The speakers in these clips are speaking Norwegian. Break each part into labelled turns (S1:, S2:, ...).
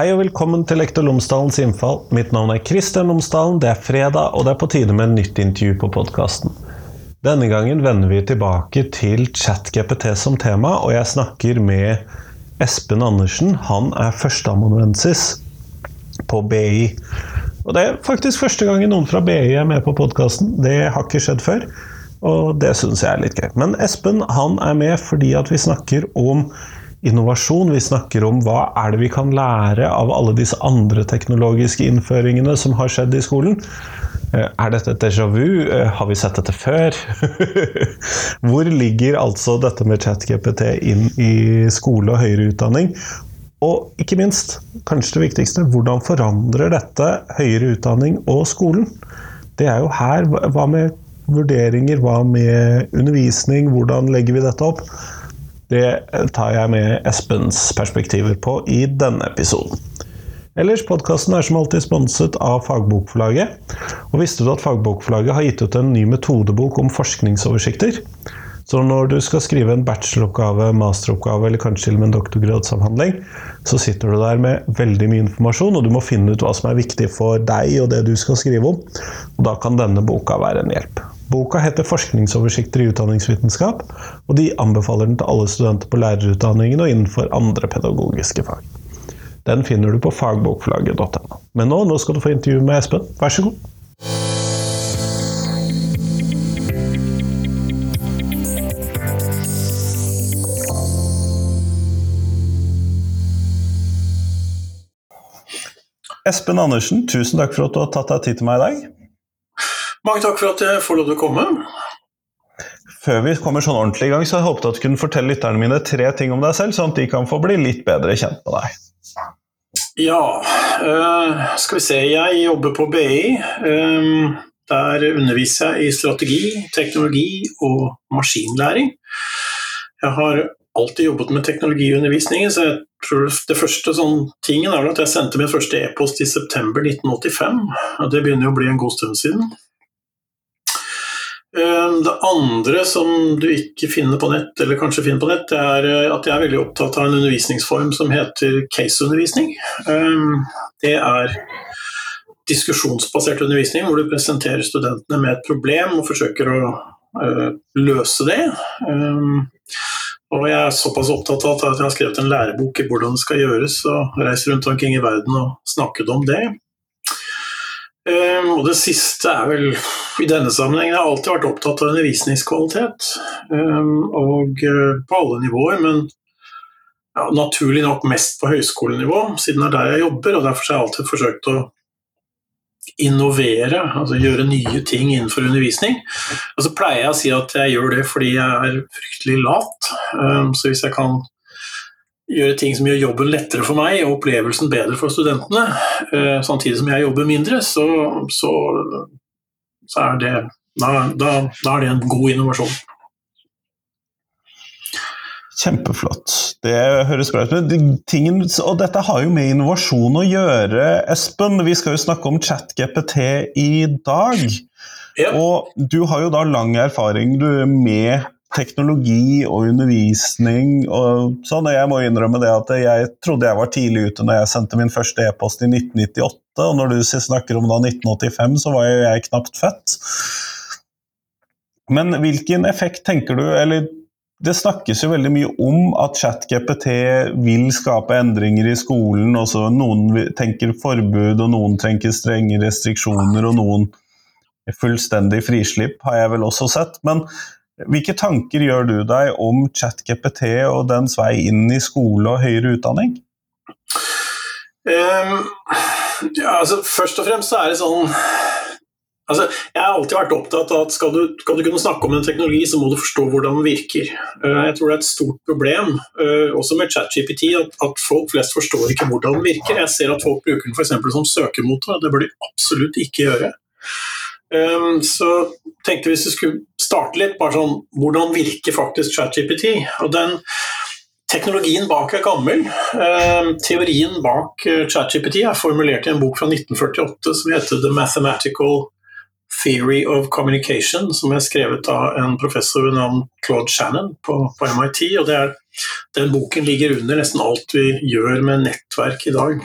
S1: Hei og velkommen til Lektor Lomsdalens innfall. Mitt navn er Kristian Lomsdalen. Det er fredag, og det er på tide med en nytt intervju på podkasten. Denne gangen vender vi tilbake til ChatGPT som tema, og jeg snakker med Espen Andersen. Han er førsteamanuensis på BI. Og det er faktisk første gangen noen fra BI er med på podkasten. Det har ikke skjedd før, og det syns jeg er litt gøy. Men Espen han er med fordi at vi snakker om innovasjon. Vi snakker om hva er det vi kan lære av alle disse andre teknologiske innføringene som har skjedd i skolen. Eh, er dette et déjà vu? Eh, har vi sett dette før? Hvor ligger altså dette med ChatGPT inn i skole og høyere utdanning? Og ikke minst, kanskje det viktigste, hvordan forandrer dette høyere utdanning og skolen? Det er jo her. Hva med vurderinger? Hva med undervisning? Hvordan legger vi dette opp? Det tar jeg med Espens perspektiver på i denne episoden. Ellers, podkasten er som alltid sponset av Fagbokforlaget. Og visste du at Fagbokforlaget har gitt ut en ny metodebok om forskningsoversikter? Så når du skal skrive en bacheloroppgave, masteroppgave eller kanskje til og med en doktorgradsavhandling, så sitter du der med veldig mye informasjon, og du må finne ut hva som er viktig for deg og det du skal skrive om. Og da kan denne boka være en hjelp. Boka heter 'Forskningsoversikter i utdanningsvitenskap', og de anbefaler den til alle studenter på lærerutdanningen og innenfor andre pedagogiske fag. Den finner du på fagbokforlaget.no. Men nå, nå skal du få intervju med Espen. Vær så god. Espen Andersen, tusen takk for at du har tatt deg tid til meg i dag.
S2: Mange takk for at jeg får lov til å komme.
S1: Før vi kommer sånn ordentlig i gang, så jeg håpet at du kunne fortelle lytterne mine tre ting om deg selv, sånn at de kan få bli litt bedre kjent med deg.
S2: Ja, øh, skal vi se. Jeg jobber på BI. Øh, der underviser jeg i strategi, teknologi og maskinlæring. Jeg har alltid jobbet med teknologiundervisningen, så jeg tror det første sånn tingen er at jeg sendte min første e-post i september 1985. og Det begynner å bli en god stund siden. Ehm, det andre som du ikke finner på nett, eller kanskje finner på nett, det er eh, at jeg er veldig opptatt av en undervisningsform som heter caseundervisning. Ehm, det er diskusjonsbasert undervisning hvor du presenterer studentene med et problem og forsøker å eh, løse det. Og jeg er såpass opptatt av at jeg har skrevet en lærebok i hvordan det skal gjøres, og reist rundt omkring i verden og snakket om det. Ehm, og det siste er vel i denne sammenhengen Jeg har alltid vært opptatt av undervisningskvalitet. Ehm, og eh, på alle nivåer, men ja, naturlig nok mest på høyskolenivå, siden det er der jeg jobber. og Derfor har jeg alltid forsøkt å innovere, altså gjøre nye ting innenfor undervisning. Og så pleier jeg å si at jeg gjør det fordi jeg er fryktelig lat. Ehm, så hvis jeg kan gjøre ting som gjør jobben lettere for meg og opplevelsen bedre for studentene, eh, samtidig som jeg jobber mindre, så, så, så er det da, da, da, er det en god innovasjon.
S1: Kjempeflott. Det høres bra ut. Og dette har jo med innovasjon å gjøre, Espen. Vi skal jo snakke om ChatGPT i dag. Ja. Og du har jo da lang erfaring med teknologi og undervisning og sånn. Og Jeg må innrømme det at jeg trodde jeg var tidlig ute når jeg sendte min første e-post i 1998. Og når du snakker om da 1985, så var jo jeg knapt født. Men hvilken effekt tenker du Eller det snakkes jo veldig mye om at ChatGPT vil skape endringer i skolen. Også noen tenker forbud, og noen tenker strenge restriksjoner, og noen fullstendig frislipp, har jeg vel også sett. Men hvilke tanker gjør du deg om ChatGPT og dens vei inn i skole og høyere utdanning?
S2: Um, ja, altså, først og fremst så er det sånn altså, Jeg har alltid vært opptatt av at skal du, skal du, kunne snakke om en teknologi, så må du forstå hvordan den virker. Uh, jeg tror det er et stort problem, uh, også med ChatGPT, at, at, folk flest forstår ikke hvordan den virker. Jeg ser at folk bruker den f.eks. som søkemotor, det bør de absolutt ikke gjøre. Um, så tenkte vi hvis vi skulle starte litt, bare sånn hvordan virker faktisk ChatGPT? Og den Teknologien bak er gammel. Um, teorien bak uh, ChatGPT er formulert i en bok fra 1948 som heter The Mathematical Theory of Communication, som er skrevet av en professor ved navn Claude Shannon på, på MIT. og er, Den boken ligger under nesten alt vi gjør med nettverk i dag.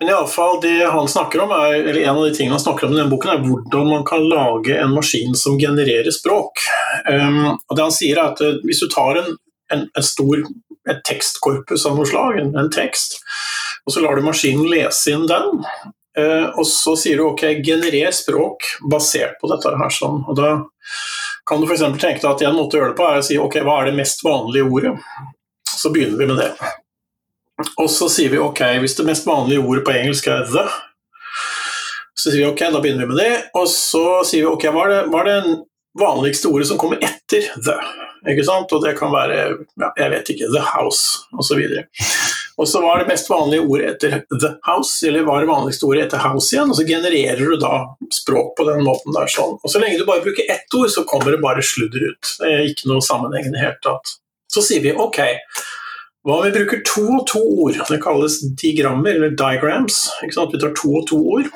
S2: Eh, men i alle fall, det han snakker om er, eller En av de tingene han snakker om i denne boken, er hvordan man kan lage en maskin som genererer språk. Um, og det Han sier er at uh, hvis du tar en, en, en stor, et tekstkorpus av noe slag, en, en, tekst, og så lar du maskinen lese inn den, uh, og så sier du ok, generer språk basert på dette her. sånn, og Da kan du f.eks. tenke deg at en måte å gjøre det på er å si ok, hva er det mest vanlige ordet? Så begynner vi med det. Og så sier vi ok, hvis det mest vanlige ordet på engelsk er the, så sier vi ok, da begynner vi med det. Og så sier vi ok, hva er det, hva er det vanligste ordet som kommer etter the? Ikke sant? Og det kan være ja, jeg vet ikke, the house osv. Og så var det mest vanlige ordet etter the house, eller var det vanligste ordet etter house igjen, og så genererer du da språk på den måten der sånn. Og så lenge du bare bruker ett ord, så kommer det bare sludder ut. Det er ikke noe sammenheng i det hele tatt. Så sier vi ok, hva om vi bruker to og to ord? Det kalles diagrammer, eller diagrams. Vi tar to og to ord.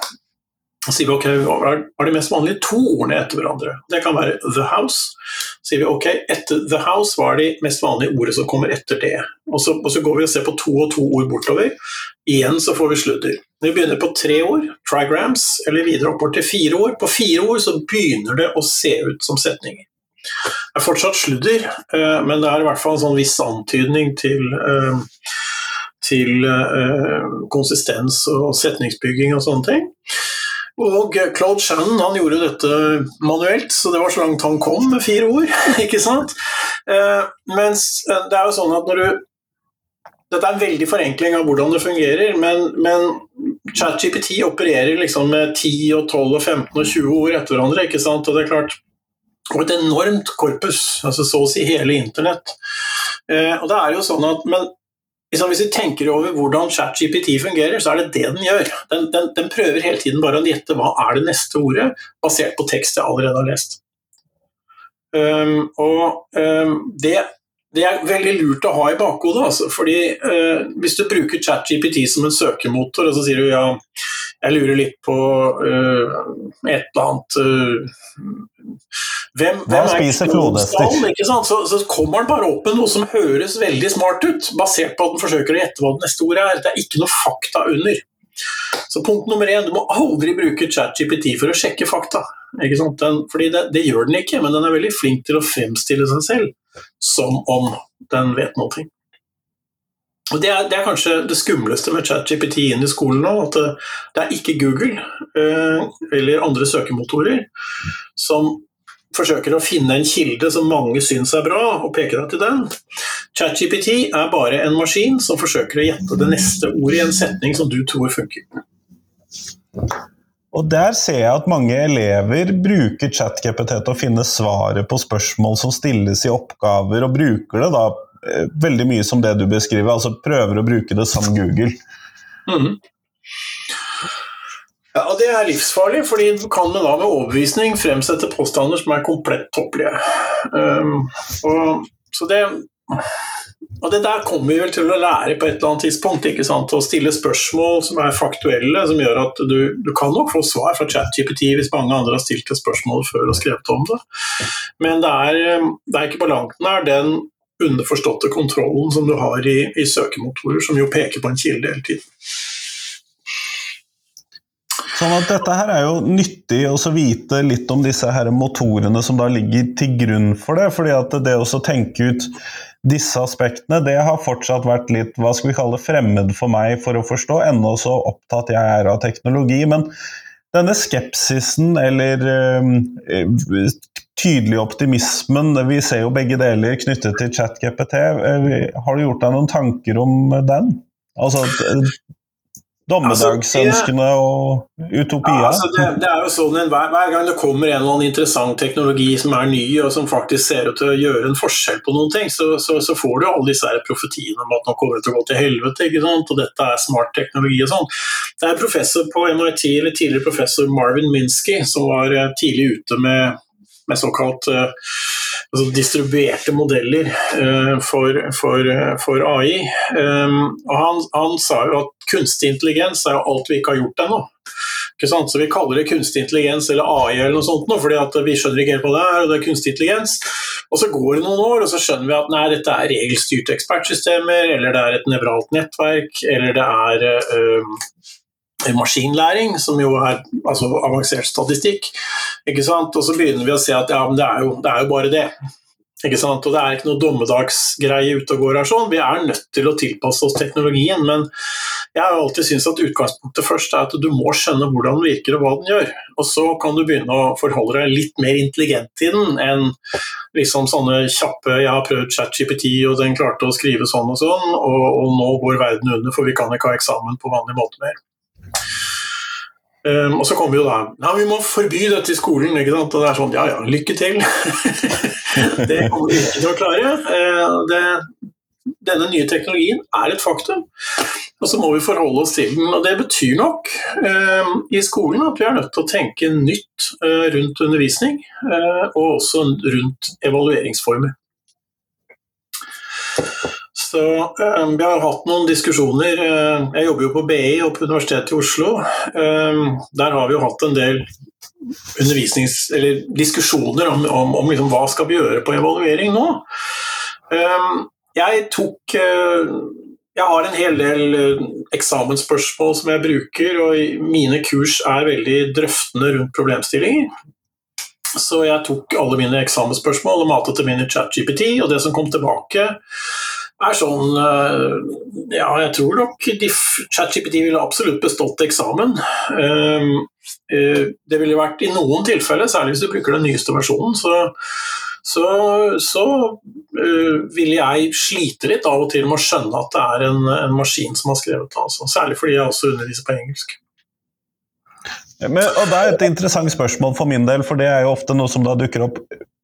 S2: Så sier vi ok, hva er de mest vanlige to ordene etter hverandre? Det kan være the house. Så sier vi ok, etter the house, hva er de mest vanlige ordene som kommer etter det? Og så, og så, går vi og ser på to og to ord bortover. Igjen så får vi sludder. Når vi begynner på tre ord, trigrams, eller videre oppover til fire ord, på fire ord så begynner det å se ut som setninger. Det er fortsatt sludder, eh, men det er i hvert fall en sånn viss antydning til, eh, til eh, konsistens og setningsbygging og sånne ting. Og Claude Shannon han gjorde dette manuelt, så det var så langt han kom med fire ord. ikke sant? Mens det er jo sånn at når du Dette er en veldig forenkling av hvordan det fungerer, men, men ChatGPT opererer liksom med 10 og 12 og 15 og 20 ord etter hverandre. ikke sant? Og det er klart, og et enormt korpus, altså så å si hele internett. Eh, og det er jo sånn at, men liksom, Hvis vi tenker over hvordan ChatGPT fungerer, så er det det den gjør. Den, den, den, prøver hele tiden bare å gjette hva er det neste ordet, basert på tekst jeg allerede har lest. Um, og um, det, det, er veldig lurt å ha i bakhodet. Altså, fordi uh, Hvis du bruker ChatGPT som en søkemotor, og så sier du ja, jeg lurer litt på uh, et eller annet uh, hvem, hvem
S1: spiser flodhester?
S2: Så, så, kommer han bare opp med noe som høres veldig smart ut, basert på at han forsøker å gjette hva det neste ordet er. Det er ikke noe fakta under. Så punkt nummer én, du må aldri bruke ChatGPT for å sjekke fakta. Den, fordi det, det, gjør den ikke, men den er veldig flink til å fremstille seg selv som om den vet noe. Og det er, det er, kanskje det skumleste med ChatGPT inn i skolen nå. At det, det er ikke Google eh, eller andre søkemotorer som forsøker å finne en kilde som mange syns er bra, og peker deg til den. ChatGPT er bare en maskin som forsøker å gjette det neste ordet i en setning som du tror funker.
S1: Og Der ser jeg at mange elever bruker ChatGPT til å finne svaret på spørsmål som stilles i oppgaver, og bruker det da eh, veldig mye som det du beskriver, altså prøver å bruke det som Google. Mm.
S2: Ja, og Det er livsfarlig, fordi du kan med, da, med overbevisning fremsette påstander som er komplett tåpelige. Um, og, så det, og det der kommer vi vel til å lære på et eller annet tidspunkt. ikke sant? Å stille spørsmål som er faktuelle, som gjør at du, du kan nok få svar fra ChatGPT hvis mange andre har stilt et spørsmål før og skrevet om det. Men det er, det er ikke på langt nær den underforståtte kontrollen som du har i, i søkemotorer, som jo peker på en kilde hele tiden.
S1: Sånn at dette her er jo nyttig å vite litt om disse her motorene som da ligger til grunn for det. fordi at det å tenke ut disse aspektene, det har fortsatt vært litt hva skal vi kalle fremmed for meg for å forstå, ennå så opptatt jeg er av teknologi. Men denne skepsisen eller øh, tydelige optimismen, vi ser jo begge deler knyttet til ChatGPT. Øh, har du gjort deg noen tanker om den? Altså Dommedagsønskene altså, og utopia? Ja,
S2: altså det, det, er jo sånn hver, hver, gang det kommer en eller annen interessant teknologi som er ny, og som faktisk ser ut til å gjøre en forskjell på noen ting, så, så, så får du alle disse her profetiene om at nå kommer det til å gå til helvete, ikke sant? og dette er smart teknologi og sånn. Det er professor på MIT, eller tidligere professor Marvin Minsky, som var eh, tidlig ute med, med såkalt uh, altså distribuerte modeller uh, for, for, for, AI. Um, og han, han, sa jo at kunstig intelligens er jo alt vi ikke har gjort ennå. Så vi kaller det kunstig intelligens eller AI eller noe sånt nå, fordi vi skjønner ikke helt hva det er, og det er kunstig intelligens. Og så går det noen år, og så skjønner vi at nei, dette er regelstyrte ekspertsystemer, eller det er et nevralt nettverk, eller det er øh, maskinlæring, som jo er altså, avansert statistikk. Og så begynner vi å se at ja, det er, jo, det er jo bare det. Og Det er ikke noe dommedagsgreie ute og går her. sånn. Vi er nødt til å tilpasse oss teknologien, men jeg har alltid syntes at utgangspunktet først er at du må skjønne hvordan den virker og hva den gjør. Og Så kan du begynne å forholde deg litt mer intelligent til den enn liksom sånne kjappe 'jeg har prøvd ChatGPT, og den klarte å skrive sånn og sånn', og, og nå går verden under, for vi kan ikke ha eksamen på vanlig måte mer. Um, og så kommer jo da ja, vi må forby dette i skolen. ikke sant? Og det er sånn ja ja, lykke til. det kommer vi ikke til å klare. Uh, det, denne nye teknologien er et faktum, og så må vi forholde oss til den. og Det betyr nok uh, i skolen at vi er nødt til å tenke nytt uh, rundt undervisning, og også rundt evalueringsformer. Så um, Vi har hatt noen diskusjoner. Uh, jeg jobber jo på BI og på Universitetet i Oslo. Um, der har vi jo hatt en del diskusjoner om, om, om liksom, hva skal vi gjøre på evaluering nå. Um, jeg tok uh, jeg har en hel del eksamensspørsmål som jeg bruker, og mine kurs er veldig drøftende rundt problemstillinger. Så jeg tok alle mine eksamensspørsmål og matet dem inn i ChatGPT, og det som kom tilbake, er sånn eh, Ja, jeg tror nok ChatGPT ville absolutt bestått eksamen. Ehm, eh, det ville vært i noen tilfeller, særlig hvis du bruker den nyeste versjonen, så, så, så ville vil jeg slite litt av og til med å skjønne at det er en, en maskin som har skrevet det. Altså. Særlig fordi jeg også underviser på engelsk.
S3: Men, og Det er et interessant spørsmål for min del, for det er jo ofte noe som da dukker opp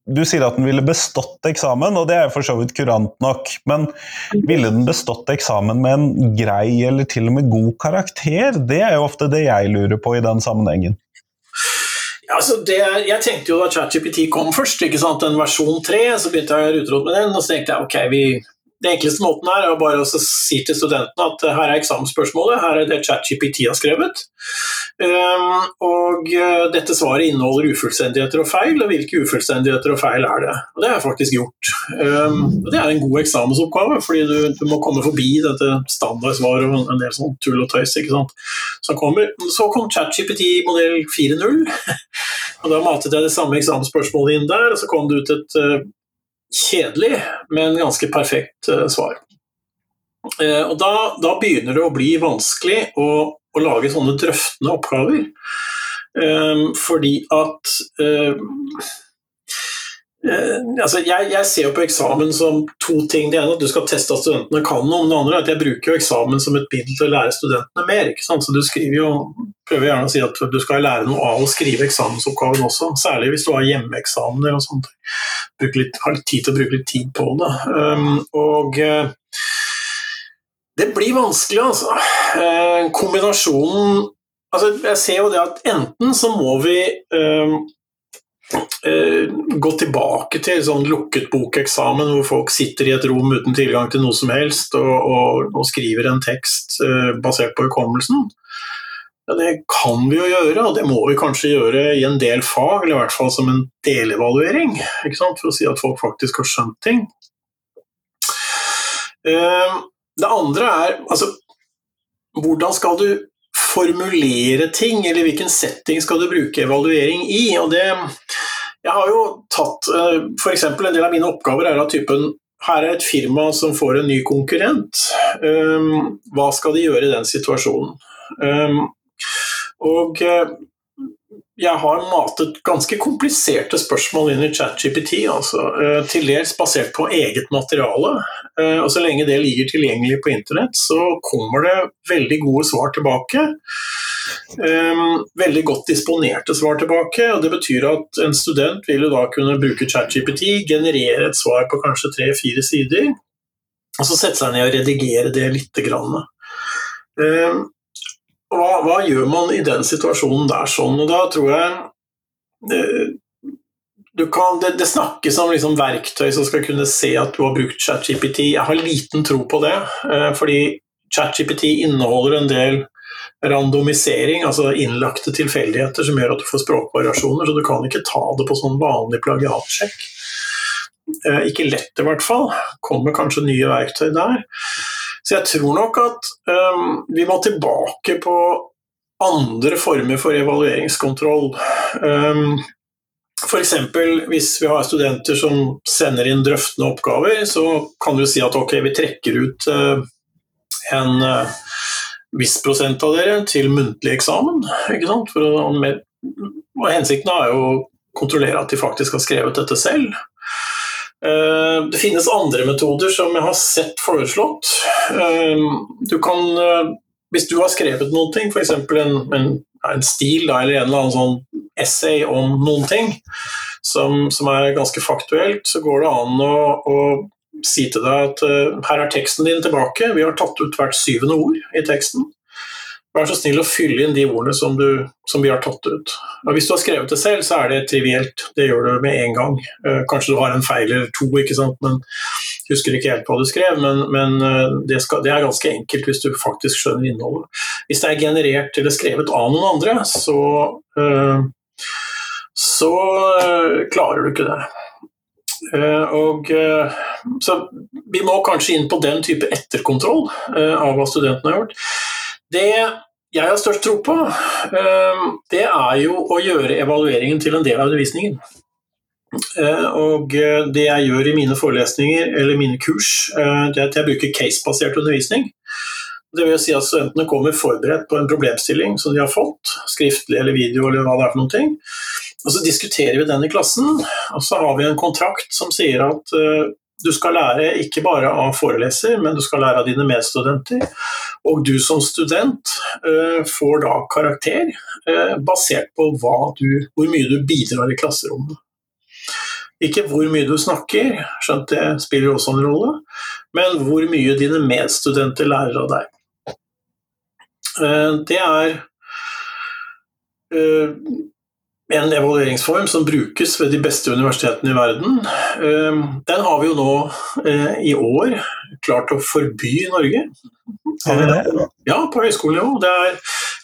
S3: du sier at den ville bestått eksamen, og det er for så vidt kurant nok. Men ville den bestått eksamen med en grei eller til og med god karakter? Det er jo ofte det jeg lurer på i den sammenhengen.
S2: Ja, altså er, jeg tenkte jo da ChatGPT kom først, ikke sant? den versjon 3, så begynte jeg å utrot med den. Og så tenkte jeg ok, vi, det enkleste måten er bare å si til studentene at her er eksamensspørsmålet, her er det ChatGPT har skrevet. Um, og uh, dette svaret inneholder ufullstendigheter og feil, og hvilke ufullstendigheter og feil er det? Og Det har jeg faktisk gjort. Um, og Det er en god eksamensoppgave, fordi du, du, må komme forbi dette standardsvaret og en del sånn tull og tøys. ikke sant? Så, kommer, så kom ChatGPT modell 4.0, og da matet jeg det samme eksamensspørsmålet inn der, og så kom det ut et uh, kjedelig, men ganske perfekt uh, svar. Uh, og da, da, begynner det å bli vanskelig å, å lage sånne drøftende oppgaver. Um, fordi at Eh, altså jeg, jeg, ser jo på eksamen som to ting. Det ene at du skal teste at studentene kan noe. Det andre er at jeg bruker jo eksamen som et middel til å lære studentene mer. Så du skriver jo, prøver gjerne å si at du skal lære noe av å skrive eksamensoppgaven også. Særlig hvis du har hjemmeeksamen eller noe sånt. Litt, har tid til å bruke litt tid på det. Um, og uh, det blir vanskelig, altså. Uh, kombinasjonen Altså, jeg ser jo det at enten så må vi uh, Uh, gå tilbake til sånn lukket bokeksamen hvor folk sitter i et rom uten tilgang til noe som helst og, og, og skriver en tekst uh, basert på hukommelsen. Ja, det kan vi jo gjøre, og det må vi kanskje gjøre i en del fag, eller i hvert fall som en delevaluering, for å si at folk faktisk har skjønt ting. Uh, det andre er altså, hvordan skal du formulere ting, eller hvilken setting skal du bruke evaluering i? Og det, jeg har jo tatt eh, f.eks. en del av mine oppgaver er av typen her er et firma som får en ny konkurrent. Um, hva skal de gjøre i den situasjonen? Og eh, jeg har matet ganske kompliserte spørsmål inn i ChatGPT, altså, eh, til dels basert på eget materiale. Eh, og Så lenge det ligger tilgjengelig på internett, så kommer det veldig gode svar tilbake. Veldig godt disponerte svar tilbake. og Det betyr at en student vil da kunne bruke ChatGPT, generere et svar på kanskje tre-fire sider, og så sette seg ned og redigere det lite grann. Hva, hva, gjør man i den situasjonen der sånn? Og da tror jeg eh, kan, det, det, snakkes om liksom verktøy som skal kunne se at du har brukt ChatGPT. Jeg har liten tro på det, eh, fordi ChatGPT inneholder en del randomisering, altså innlagte tilfeldigheter som gjør at du får språkvariasjoner, så du kan ikke ta det på sånn vanlig plagiatsjekk. Eh, ikke lett, i hvert fall. Kommer kanskje nye verktøy der. Så jeg tror nok at um, vi må tilbake på andre former for evalueringskontroll. Um, F.eks. hvis vi har studenter som sender inn drøftende oppgaver, så kan du si at ok, vi trekker ut uh, en uh, viss prosent av dere til muntlig eksamen. Ikke sant? For å, med, og hensikten er jo å kontrollere at de faktisk har skrevet dette selv. Uh, det finnes andre metoder som jeg har sett foreslått. Du kan hvis du har skrevet noen ting, f.eks. En, en, en stil da, eller en eller annen sånn essay om noen ting som, som, er ganske faktuelt, så går det an å, å si til deg at her er teksten din tilbake, vi har tatt ut hvert syvende ord i teksten. Vær så snill å fylle inn de ordene som, du, som, vi har tatt ut. Og hvis du har skrevet det selv, så er det trivielt. Det gjør du med en gang. Uh, kanskje du har en feil eller to, ikke sant? men husker ikke helt hva du skrev. Men, men uh, det, skal, det, er ganske enkelt hvis du faktisk skjønner innholdet. Hvis det er generert eller skrevet av noen andre, så, uh, så klarer du ikke det. Og, så vi må kanskje inn på den type etterkontroll av hva studentene har gjort. Det jeg har størst tro på, ehm, det er jo å gjøre evalueringen til en del av undervisningen. Eh, og eh, det jeg gjør i mine forelesninger eller mine kurs, eh, det er at jeg bruker case-basert undervisning. Det vil si at studentene kommer forberedt på en problemstilling som de har fått, skriftlig eller video eller hva det er for noen ting. Og så diskuterer vi den i klassen, og så har vi en kontrakt som sier at du skal lære ikke bare av foreleser, men du skal lære av dine medstudenter. Og du som student uh, får da karakter uh, basert på du, hvor mye du bidrar i klasserommet. Ikke hvor mye du snakker, skjønt det spiller også en rolle, men hvor mye dine medstudenter lærer av deg. Uh, det er en evalueringsform som brukes ved de beste universitetene i verden. Ehm, den har vi jo nå eh, i år klart å forby i Norge.
S3: Har vi det?
S2: Ja, på høyskolenivå.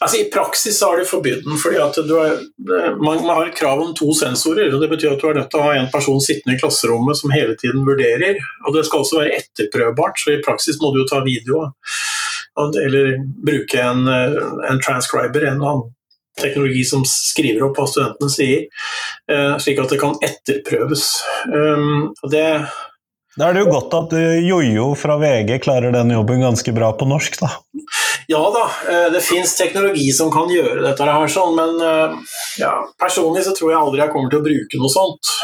S2: Altså, I praksis har de forbudt den, fordi at er, man, man, har krav om to sensorer. og Det betyr at du er nødt til å ha en person sittende i klasserommet som hele tiden vurderer. og Det skal også være etterprøvbart, så i praksis må du jo ta video. Eller bruke en, eh, en transcriber, en annen teknologi som skriver opp hva studentene sier, eh, slik at det kan etterprøves. Og det
S3: da er det jo godt at eh, Jojo fra VG klarer den jobben ganske bra på norsk, da.
S2: Ja da, eh, det fins teknologi som kan gjøre dette her, sånn, men ja, personlig så tror jeg aldri jeg kommer til å bruke noe sånt.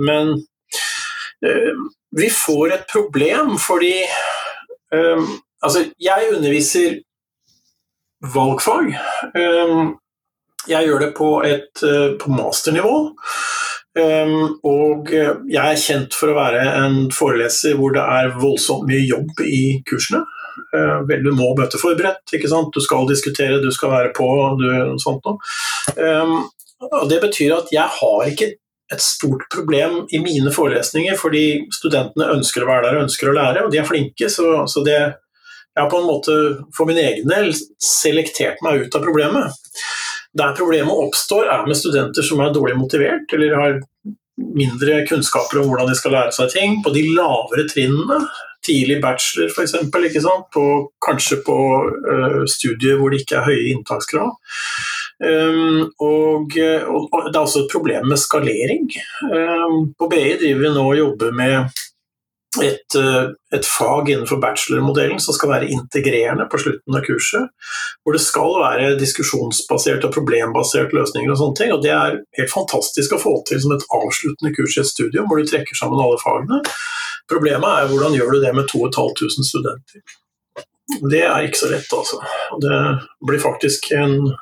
S2: Men vi får et problem fordi Altså, jeg underviser valgfag. Jeg gjør det på, et, eh, på masternivå. Um, og jeg er kjent for å være en foreleser hvor det er voldsomt mye jobb i kursene. Uh, vel, du må møte forberedt, ikke sant? du skal diskutere, du skal være på. Du, sånt. Um, og det betyr at jeg har ikke et stort problem i mine forelesninger, fordi studentene ønsker å være der og ønsker å lære, og de er flinke. Så, så det, jeg har på en måte for min egen del selektert meg ut av problemet. Der problemet oppstår, er med studenter som er dårlig motivert, eller har mindre kunnskaper om hvordan de skal lære seg ting. På de lavere trinnene, tidlig bachelor f.eks., kanskje på uh, studier hvor det ikke er høye inntakskrav. Um, og, og, det er også et problem med skalering. Um, på BI driver vi nå og jobber med et, eh, et, fag innenfor bachelormodellen som skal være integrerende på slutten av kurset. Hvor det skal være diskusjonsbasert og problembasert løsninger og sånne ting. Og det er helt fantastisk å få til som et avsluttende kurs i et studium, hvor du trekker sammen alle fagene. Problemet er hvordan gjør du det med 2500 studenter. Det er ikke så lett, altså. Det blir faktisk en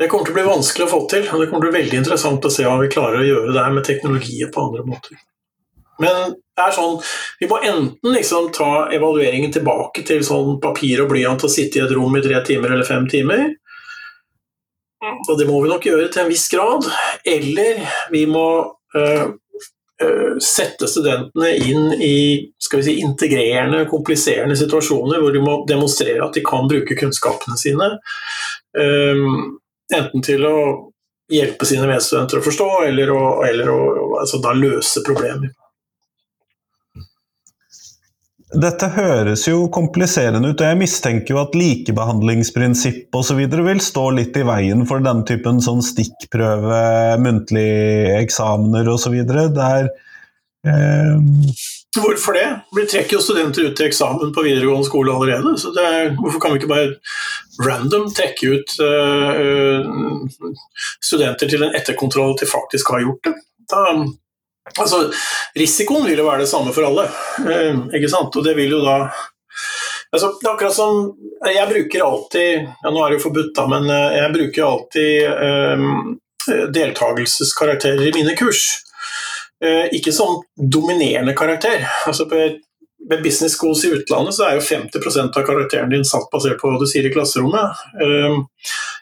S2: det kommer til å bli vanskelig å få til, og det kommer til å bli veldig interessant å se hva vi klarer å gjøre det her med teknologier på andre måter. Men det er sånn, vi må enten liksom ta evalueringen tilbake til sånn papir og blyant og sitte i et rom i tre timer eller fem timer. Og det må vi nok gjøre til en viss grad. Eller vi må øh, øh, sette studentene inn i si, integrerende, kompliserende situasjoner hvor de må demonstrere at de kan bruke kunnskapene sine. Øh, enten til å hjelpe sine medstudenter å forstå, eller å, eller å altså løse problemer.
S3: Dette høres jo kompliserende ut, og jeg mistenker jo at likebehandlingsprinsipp osv. vil stå litt i veien for den typen sånn stikkprøve, muntlige eksamener osv. Der
S2: eh... Hvorfor det? Vi trekker jo studenter ut til eksamen på videregående skole allerede. så er, Hvorfor kan vi ikke bare random trekke ut uh, studenter til en etterkontroll til faktisk har gjort det? Da Altså, risikoen vil jo være det samme for alle, eh, ikke sant? Og det vil jo da altså, Det er akkurat som Jeg bruker alltid ja, Nå er det jo forbudt, da, men eh, jeg bruker alltid um, deltakelseskarakterer i mine kurs. Uh, ikke som dominerende karakter. Altså på ved business schools i utlandet så er jo 50% av karakteren din satt basert på hva du sier i klasserommet.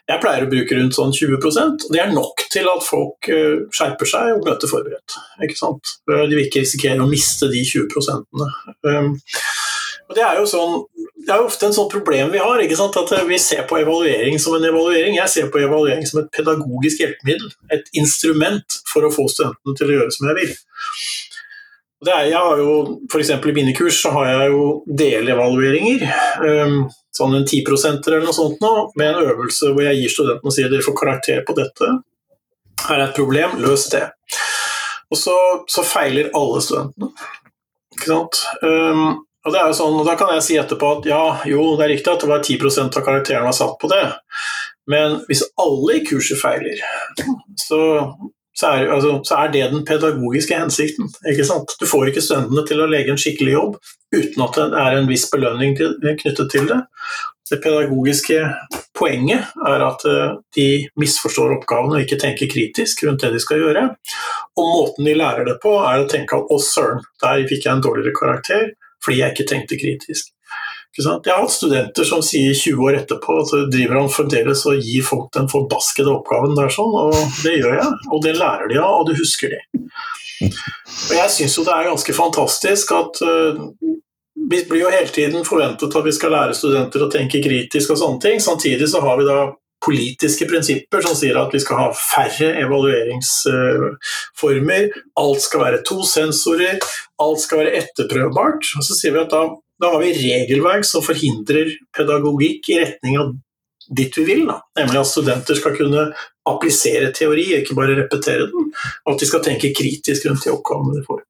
S2: Jeg pleier å bruke rundt sånn 20% og Det er nok til at folk eh, skjerper seg og møter forberedt. Ikke sant? De vil ikke risikere å miste de 20% ehm, og Det er jo sånn, det er ofte en sånn problem vi har. ikke sant? At vi ser på evaluering som en evaluering. Jeg ser på evaluering som et pedagogisk hjelpemiddel. Et instrument for å få studentene til å gjøre som jeg vil. Er, jeg har jo, for i mine kurs så har jeg jo delevalueringer, um, sånn en 10% eller noe sånt nå, med en øvelse hvor jeg gir studentene og sier dere får karakter på dette. Her er et problem, løs det. Og så, så feiler alle studentene. Ikke sant? Um, og det er jo sånn, og Da kan jeg si etterpå at ja, jo, det er riktig at det var 10% av karakteren var satt på det, men hvis alle i kurset feiler, så så er, altså, så er, det den pedagogiske hensikten. ikke sant? Du får ikke studentene til å legge en skikkelig jobb uten at det er en viss belønning til, knyttet til det. Det pedagogiske poenget er at eh, de misforstår oppgavene og ikke tenker kritisk rundt det de skal gjøre. Og måten de lærer det på, er å tenke at 'å, søren, der fikk jeg en dårligere karakter' fordi jeg ikke tenkte kritisk. Jeg har hatt studenter som sier 20 år etterpå at driver han fremdeles og gir folk den forbaskede oppgaven der sånn, og det gjør jeg. Og det lærer de av, og det husker de. Og jeg syns jo det er ganske fantastisk at uh, vi blir jo hele tiden forventet at vi skal lære studenter å tenke kritisk og sånne ting. Samtidig så har vi da politiske prinsipper som sier at vi skal ha færre evalueringsformer. Alt skal være to sensorer, alt skal være etterprøvbart. Og så sier vi at da da har vi regelverk som forhindrer pedagogikk i retning av dit vi vil, da. nemlig at studenter skal kunne applisere teori, ikke bare repetere den, og at de skal tenke kritisk rundt de oppgavene de får.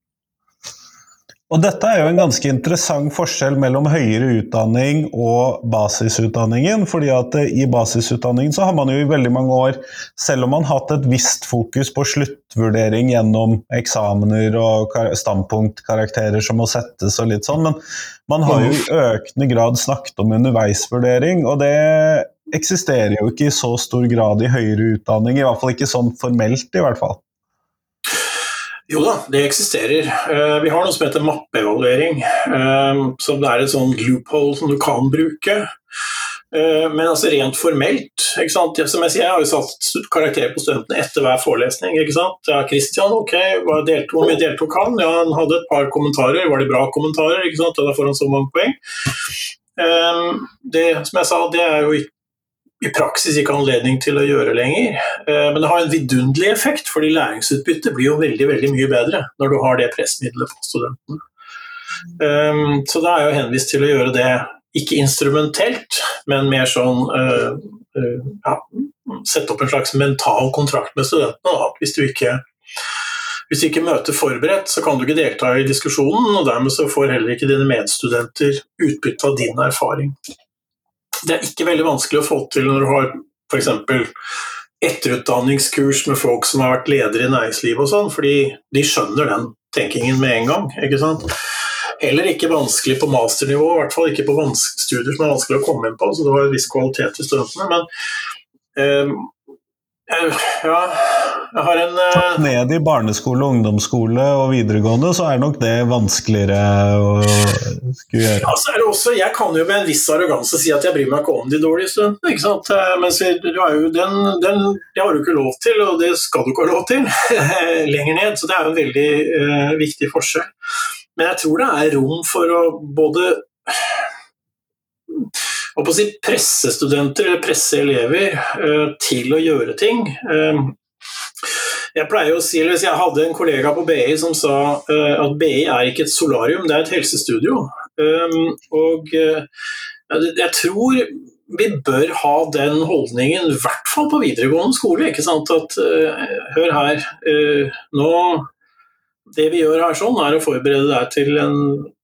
S3: Og dette er jo en ganske interessant forskjell mellom høyere utdanning og basisutdanningen. fordi at eh, i basisutdanningen så har man jo i veldig mange år, selv om man har hatt et visst fokus på sluttvurdering gjennom eksamener og standpunktkarakterer som må settes og litt sånn, men man har jo i økende grad snakket om underveisvurdering, og det eksisterer jo ikke i så stor grad i høyere utdanning, i hvert fall ikke sånn formelt, i hvert fall.
S2: Jo da, det eksisterer. Eh, vi har noe som heter mappeevaluering. Eh, som det er et sånn loophole som du kan bruke. Eh, men altså rent formelt Som jeg sier, jeg har jo satt karakter på studentene etter hver forelesning. ikke sant? Ja, Christian, ok, hvor mye deltok han? Ja, Han hadde et par kommentarer. Var det bra kommentarer? ikke sant? Da får han så mange poeng. Det som jeg sa, det er jo ikke i praksis ikke anledning til å gjøre lenger. Eh, men det har en vidunderlig effekt, fordi læringsutbyttet blir jo veldig veldig mye bedre når du har det pressmiddelet på studenten. Eh, så da er jeg jo henvist til å gjøre det ikke instrumentelt, men mer sånn eh, ja, Sette opp en slags mental kontrakt med studentene. Da. Hvis du ikke hvis du ikke møter forberedt, så kan du ikke delta i diskusjonen, og dermed så får heller ikke dine medstudenter utbytte av din erfaring. Det er ikke veldig vanskelig å få til når du har f.eks. etterutdanningskurs med folk som har vært ledere i næringslivet og sånn, fordi de skjønner den tenkingen med en gang. ikke sant? Heller ikke vanskelig på masternivå, i hvert fall ikke på studier som er vanskelig å komme inn på, så det var en viss kvalitet i studentene. Men uh, ja Jeg har en uh,
S3: Ned i barneskole, ungdomsskole og videregående, så er nok det vanskeligere å skulle gjøre.
S2: Altså, er også, Jeg kan jo med en viss arroganse si at jeg bryr meg ikke om de dårlige studentene. ikke sant? Eh, Mens jo den, den, Det har du ikke lov til, og det skal du ikke ha lov til lenger ned. Så det er jo en veldig uh, viktig forskjell. Men jeg tror det er rom for å både å si, presse studenter eller presse elever uh, til å gjøre ting. Uh, jeg pleier å si, jeg hadde en kollega på BI som sa uh, at BI er ikke et solarium, det er et helsestudio. Um, og jeg tror vi bør ha den holdningen, i hvert fall på videregående skole. ikke sant, at Hør her, nå det vi gjør her sånn, er å forberede deg til, en,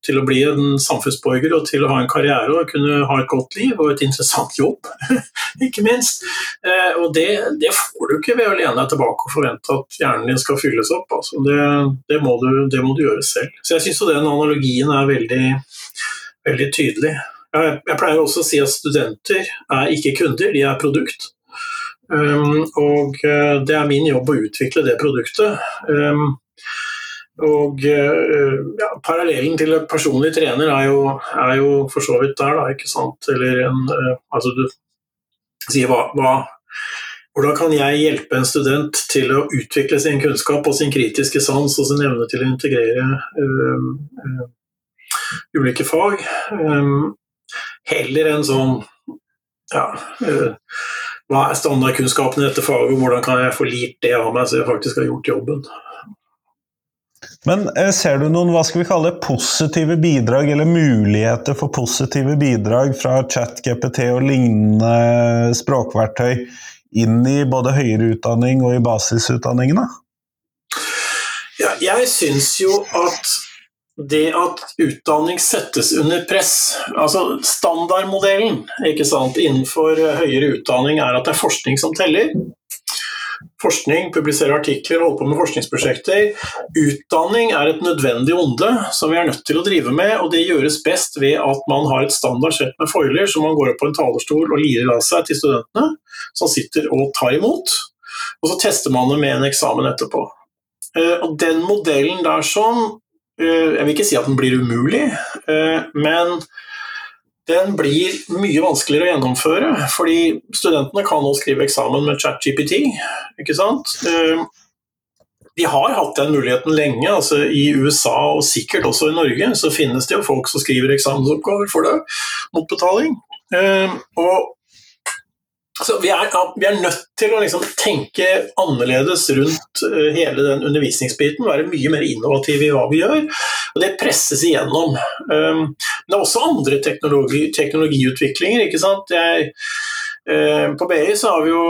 S2: til, å bli en samfunnsborger og til å ha en karriere og kunne ha et godt liv og et interessant jobb, ikke minst. Eh, og det, det, får du ikke ved å lene deg tilbake og forvente at hjernen din skal fylles opp. Altså. Det, det, må du, det, må du, gjøre selv. Så jeg syns den analogien er veldig, veldig tydelig. Jeg, jeg, pleier også å si at studenter er ikke kunder, de er produkt. Um, og uh, det er min jobb å utvikle det produktet. Um, og uh, ja, Parallellen til en personlig trener er jo, er jo, for så vidt der, da, ikke sant. Eller en, uh, altså du sier hva, hva, Hvordan kan jeg hjelpe en student til å utvikle sin kunnskap og sin kritiske sans og sin evne til å integrere uh, ulike fag? øh, heller enn sånn ja, hva er standardkunnskapen i dette faget, hvordan kan jeg få lirt det av meg så jeg faktisk har gjort jobben?
S3: Men eh, ser du noen hva skal vi kalle positive bidrag, eller muligheter for positive bidrag fra ChatGPT og lignende språkverktøy inn i både høyere utdanning og i basisutdanningene?
S2: Ja, jeg syns jo at det at utdanning settes under press, altså standardmodellen innenfor høyere utdanning er at det er forskning som teller forskning, publisere artikler, holde på med forskningsprosjekter. Utdanning er et nødvendig onde som vi er nødt til å drive med, og det gjøres best ved at man har et standard sett med foiler som man går opp på en talerstol og lirer av seg til studentene, som sitter og tar imot. Og så tester man det med en eksamen etterpå. Eh, og den modellen der sånn, jeg vil ikke si at den blir umulig, eh, men den blir mye vanskeligere å gjennomføre. Fordi studentene kan nå skrive eksamen med ChatGPT. ikke sant? Eh, de har hatt den muligheten lenge. altså I USA og sikkert også i Norge så finnes det jo folk som skriver eksamensoppgaver for det mot betaling. Eh, og så vi er, vi er, nødt til å liksom tenke annerledes rundt eh, hele den undervisningsbiten. Være mye mer innovative i hva vi gjør. Og det presses igjennom. Um, men det er også andre teknologi, teknologiutviklinger. ikke sant? Jeg, Eh, på BI så har vi jo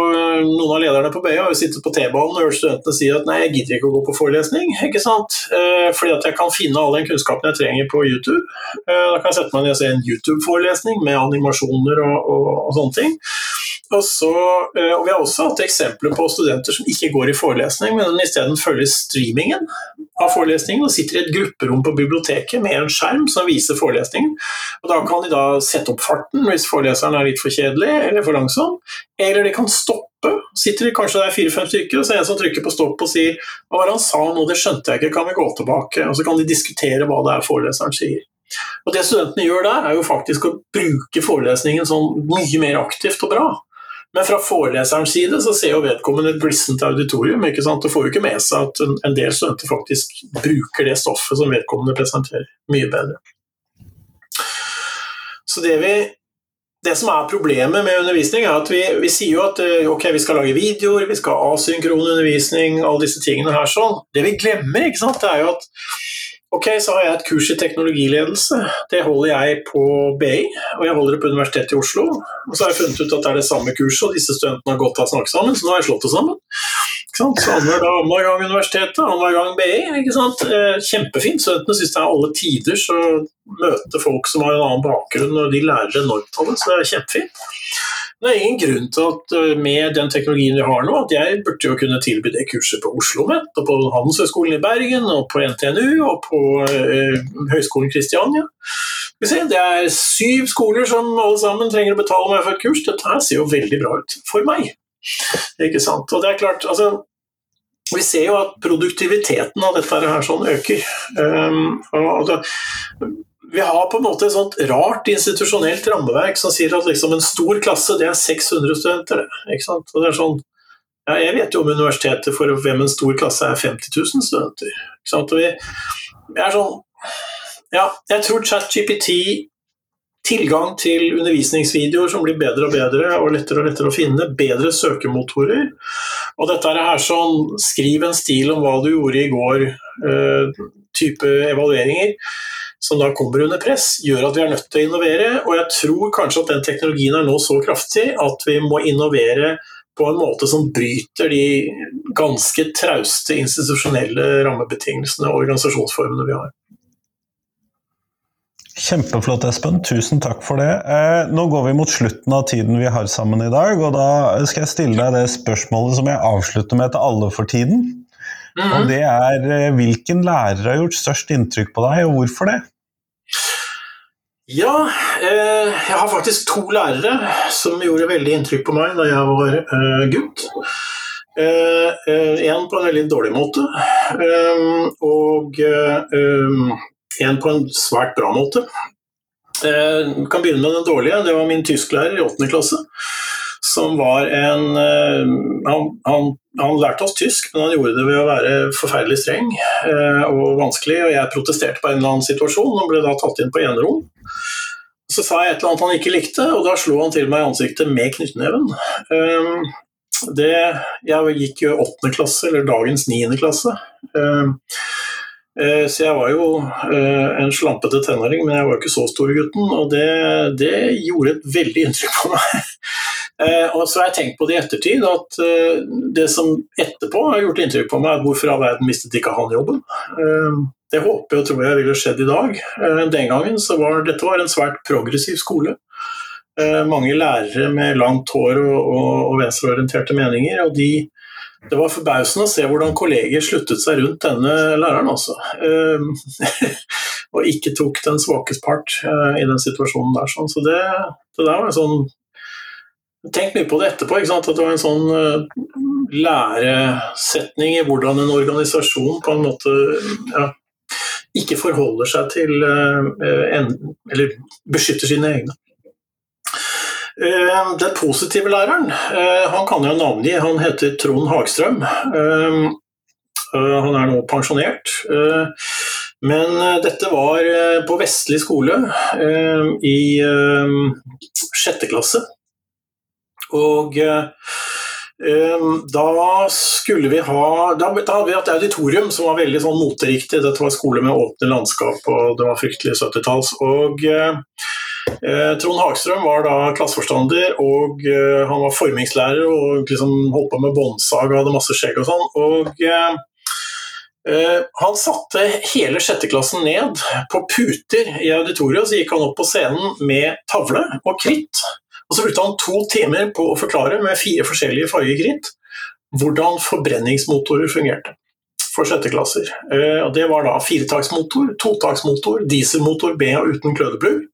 S2: Noen av lederne på BI har jo sittet på T-banen og hørt studentene si at nei, jeg gidder ikke å gå på forelesning. ikke sant? Eh, fordi at jeg kan finne all den kunnskapen jeg trenger på YouTube. Da kan jeg sette meg ned og se en YouTube-forelesning med animasjoner og, og, og sånne ting. Og, så, og Vi har også hatt eksempler på studenter som ikke går i forelesning, men isteden følger streamingen av forelesningen og sitter i et grupperom på biblioteket med en skjerm som viser forelesningen. Og Da kan de da sette opp farten hvis foreleseren er litt for kjedelig eller for langsom, eller de kan stoppe. Sitter de kanskje der fire-fem stykker, og så er det en som trykker på stopp og sier hva var det han sa nå, det skjønte jeg ikke, kan vi gå tilbake? Og så kan de diskutere hva det er foreleseren sier. Og Det studentene gjør der, er jo faktisk å bruke forelesningen sånn mye mer aktivt og bra. Men fra foreleserens side så ser jo vedkommende et glissent auditorium ikke sant? og får jo ikke med seg at en del studenter faktisk bruker det stoffet som vedkommende presenterer, mye bedre. Så det vi det som er problemet med undervisning, er at vi, vi, sier jo at eh, ok, vi skal lage videoer, vi skal ha asynkron undervisning, alle disse tingene her sånn. Det vi glemmer, ikke sant, det er jo at ok, så har jeg et kurs i teknologiledelse. Det holder jeg på BI, og jeg holder det på Universitetet i Oslo. Og så har jeg funnet ut at det er det samme kurset, og disse studentene har godt av å snakke sammen, så nå har jeg slått det sammen. Så annenhver gang universitetet, annenhver gang BI. ikke sant? Eh, kjempefint. Studentene syns det er alle tider så møte folk som har en annen bakgrunn, og de lærer enormt av det, så det er kjempefint. Det er ingen grunn til at eh, med den teknologien vi har nå, at jeg burde jo kunne tilby det kurset på Oslo Met, og på Handelshøyskolen i Bergen, og på NTNU og på uh, Høgskolen Kristiania. Det er syv skoler som alle sammen trenger å betale meg for et kurs. Dette her ser jo veldig bra ut for meg. Ikke sant? Og det er klart, altså, vi ser jo at produktiviteten av dette her sånn øker. Um, og det, vi har på en måte et sånt rart institusjonelt rammeverk som sier at liksom en stor klasse det er 600 studenter. Ikke sant? Og det er sånn, ja, jeg vet jo om universiteter for hvem en stor klasse er 50 000 studenter. Ikke sant? Og vi, vi er sånn, ja, jeg tror ChatGPT tilgang til undervisningsvideoer som blir bedre og bedre og lettere og lettere å finne, bedre søkemotorer. Og dette er her sånn skriv en stil om hva du gjorde i går, uh, type evalueringer som da kommer under press, gjør at vi er nødt til å innovere. Og jeg tror kanskje at den teknologien er nå så kraftig at vi må innovere på en måte som bryter de ganske trauste institusjonelle rammebetingelsene og organisasjonsformene vi har.
S3: Kjempeflott, Espen. Tusen takk for det. Eh, nå går vi mot slutten av tiden vi har sammen i dag, og da skal jeg stille deg det spørsmålet som jeg avslutter med til alle for tiden. Mm -hmm. Og det er eh, hvilken lærer har gjort størst inntrykk på deg, og hvorfor det?
S2: Ja, eh, jeg har faktisk to lærere som gjorde veldig inntrykk på meg da jeg var eh, gutt. Eh, eh en på en veldig dårlig måte, eh, og eh, en på en svært bra måte. Jeg kan begynne med den dårlige. Det var min tysklærer i åttende klasse. Som var en han, han, han, lærte oss tysk, men han gjorde det ved å være forferdelig streng og vanskelig. Og jeg protesterte på en eller annen situasjon og ble da tatt inn på enerom. Så sa jeg et eller annet han ikke likte, og da slo han til meg i ansiktet med knyttneven. Ehm, det, jeg gikk jo åttende klasse, eller dagens niende klasse. Eh, så jeg var jo eh, en slampete tenåring, men jeg var jo ikke så stor gutten. Og det, det gjorde et veldig inntrykk på meg. Eh, og så har jeg tenkt på det i ettertid, at det som etterpå har gjort inntrykk på meg, er hvorfor all verden mistet ikke han jobben? Det håper og tror jeg ville skjedd i dag. Den gangen så var dette var en svært progressiv skole. Mange lærere med langt hår og, og, og venstreorienterte meninger. og de, Det var forbausende å se hvordan kolleger sluttet seg rundt denne læreren, altså. Eh, og ikke tok den svakes part i den situasjonen der. Sånn. Så det, det der var en sånn Tenk mye på det etterpå. At det var en sånn læresetning i hvordan en organisasjon på en måte ja, ikke forholder seg til eh, Eller beskytter sine egne. Eh, den positive læreren, eh, han kan jeg navngi. Han heter Trond Hagstrøm. Han er nå pensjonert. Men dette var på Vestlig skole i sjette klasse. Og da skulle vi ha da, hadde vi et auditorium som var veldig sånn moteriktig. Dette var skole med åpne landskap, og det var fryktelig 70-talls. Og eh, eh, Trond Hagstrøm var da klasseforstander, og eh, han var formingslærer og liksom holdt på med båndsag og hadde masse skjegg og sånn. Og eh, eh han satte hele sjetteklassen ned på puter i auditoriet, og så gikk han opp på scenen med tavle og kritt. Og så brukte han to timer på å forklare med fire forskjellige fargekritt hvordan forbrenningsmotorer fungerte for sjetteklasser. Eh, det var da firetaksmotor, totaksmotor, dieselmotor B og uten klødeplugg.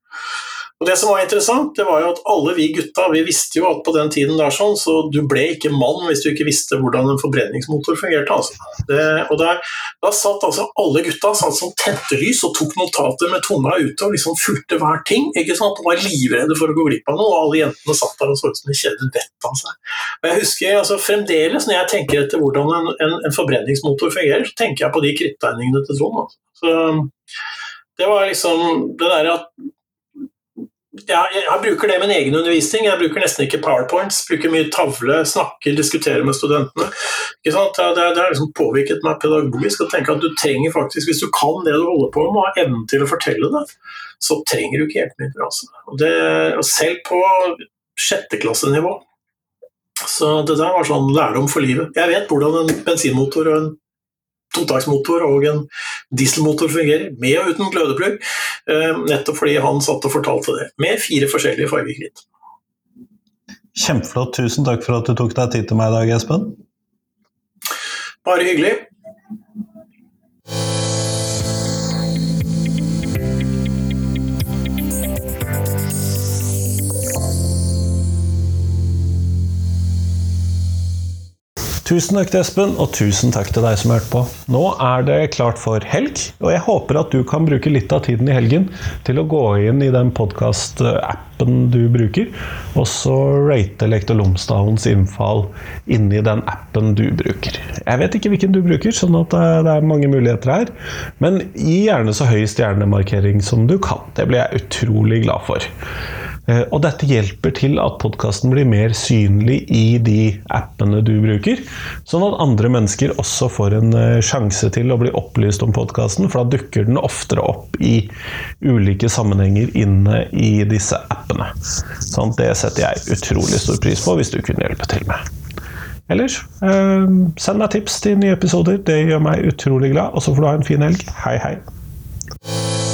S2: Og Det som var interessant, det var jo at alle vi gutta vi visste jo at på den tiden der sånn, så du ble ikke mann hvis du ikke visste hvordan en forbrenningsmotor fungerte. Altså. Det, og der, Da satt altså alle gutta satt som tente lys og tok notater med tunga ute og liksom fulgte hver ting. ikke sant? Og var livredde for å gå glipp av noe, og alle jentene satt der og så ut som de kjedet vettet av seg. Og jeg husker altså Fremdeles når jeg tenker etter hvordan en, en, en forbrenningsmotor fungerer, så tenker jeg på de krittegningene til Trond. Altså. Så det var liksom det der at ja, jeg bruker det i min egen undervisning. Jeg bruker nesten ikke powerpoints. Bruker mye tavle, snakker, diskuterer med studentene. Det, har liksom påvirket meg pedagogisk å tenke at du trenger faktisk, hvis du kan det du holder på med og har evnen til å fortelle det, så trenger du ikke hjelpemidler. Altså. Og, og selv på sjetteklassenivå. Så det der var sånn lærdom for livet. Jeg vet hvordan en bensinmotor og en totaktsmotor og en dieselmotor fungerer, med og uten glødeplugg. Eh, nettopp fordi han satt og fortalte det, med fire forskjellige fargekritt.
S3: Kjempeflott. Tusen takk for at du tok deg tid til meg i dag, Espen.
S2: Bare hyggelig.
S1: Tusen takk til Espen, og tusen takk til deg som hørte på. Nå er det klart for helg, og jeg håper at du kan bruke litt av tiden i helgen til å gå inn i den podkast-appen du bruker, og så rate Lektor Lomsdalens innfall inni den appen du bruker. Jeg vet ikke hvilken du bruker, sånn at det er mange muligheter her, men gi gjerne så høy stjernemarkering som du kan. Det blir jeg utrolig glad for. Eh, og dette hjelper til at podkasten blir mer synlig i de appene du bruker, sånn at andre mennesker også får en eh, sjanse til å bli opplyst om podkasten, for da dukker den oftere opp i ulike sammenhenger inne i disse appene. Sånn, det setter jeg utrolig stor pris på, hvis du kunne hjelpe til med. Ellers, eh, send meg tips til nye episoder. Det gjør meg utrolig glad. Og så får du ha en fin helg. Hei, hei.